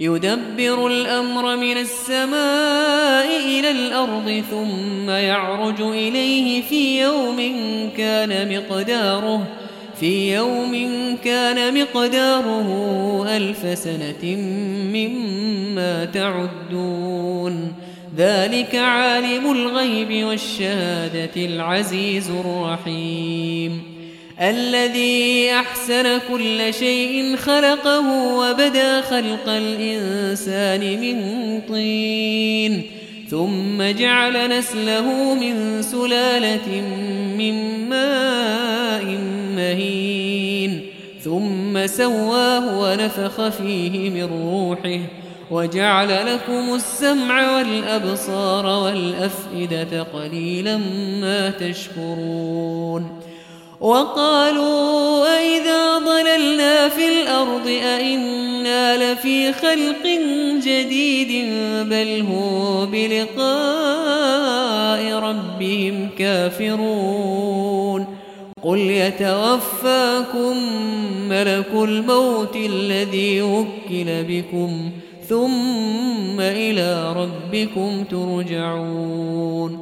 يدبر الأمر من السماء إلى الأرض ثم يعرج إليه في يوم كان مقداره في يوم كان مقداره ألف سنة مما تعدون. ذلك عالم الغيب والشهادة العزيز الرحيم. الذي أحسن كل شيء خلقه وبدا خلق الإنسان من طين ثم جعل نسله من سلالة من ماء مهين ثم سواه ونفخ فيه من روحه وجعل لكم السمع والأبصار والأفئدة قليلا ما تشكرون. وقالوا أئذا ضللنا في الأرض أئنا لفي خلق جديد بل هو بلقاء ربهم كافرون قل يتوفاكم ملك الموت الذي وكل بكم ثم إلى ربكم ترجعون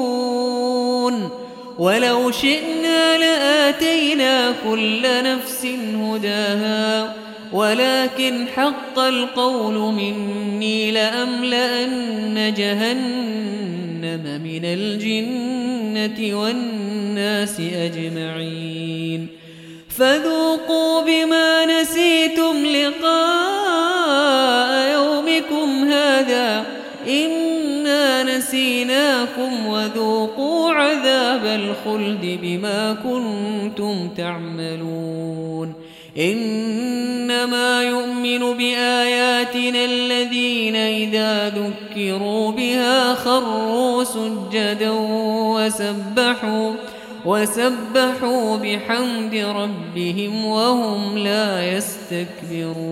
ولو شئنا لآتينا كل نفس هداها ولكن حق القول مني لأملأن جهنم من الجنة والناس أجمعين. فذوقوا بما نسيتم لقاء يومكم هذا إنا نسيناكم وذوقوا عذاب الخلد بما كنتم تعملون. إنما يؤمن بآياتنا الذين إذا ذكروا بها خروا سجدا وسبحوا وسبحوا بحمد ربهم وهم لا يستكبرون.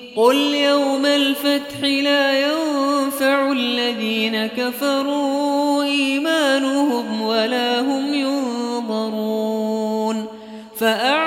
قل يوم الفتح لا ينفع الذين كفروا إيمانهم ولا هم ينظرون فأعرض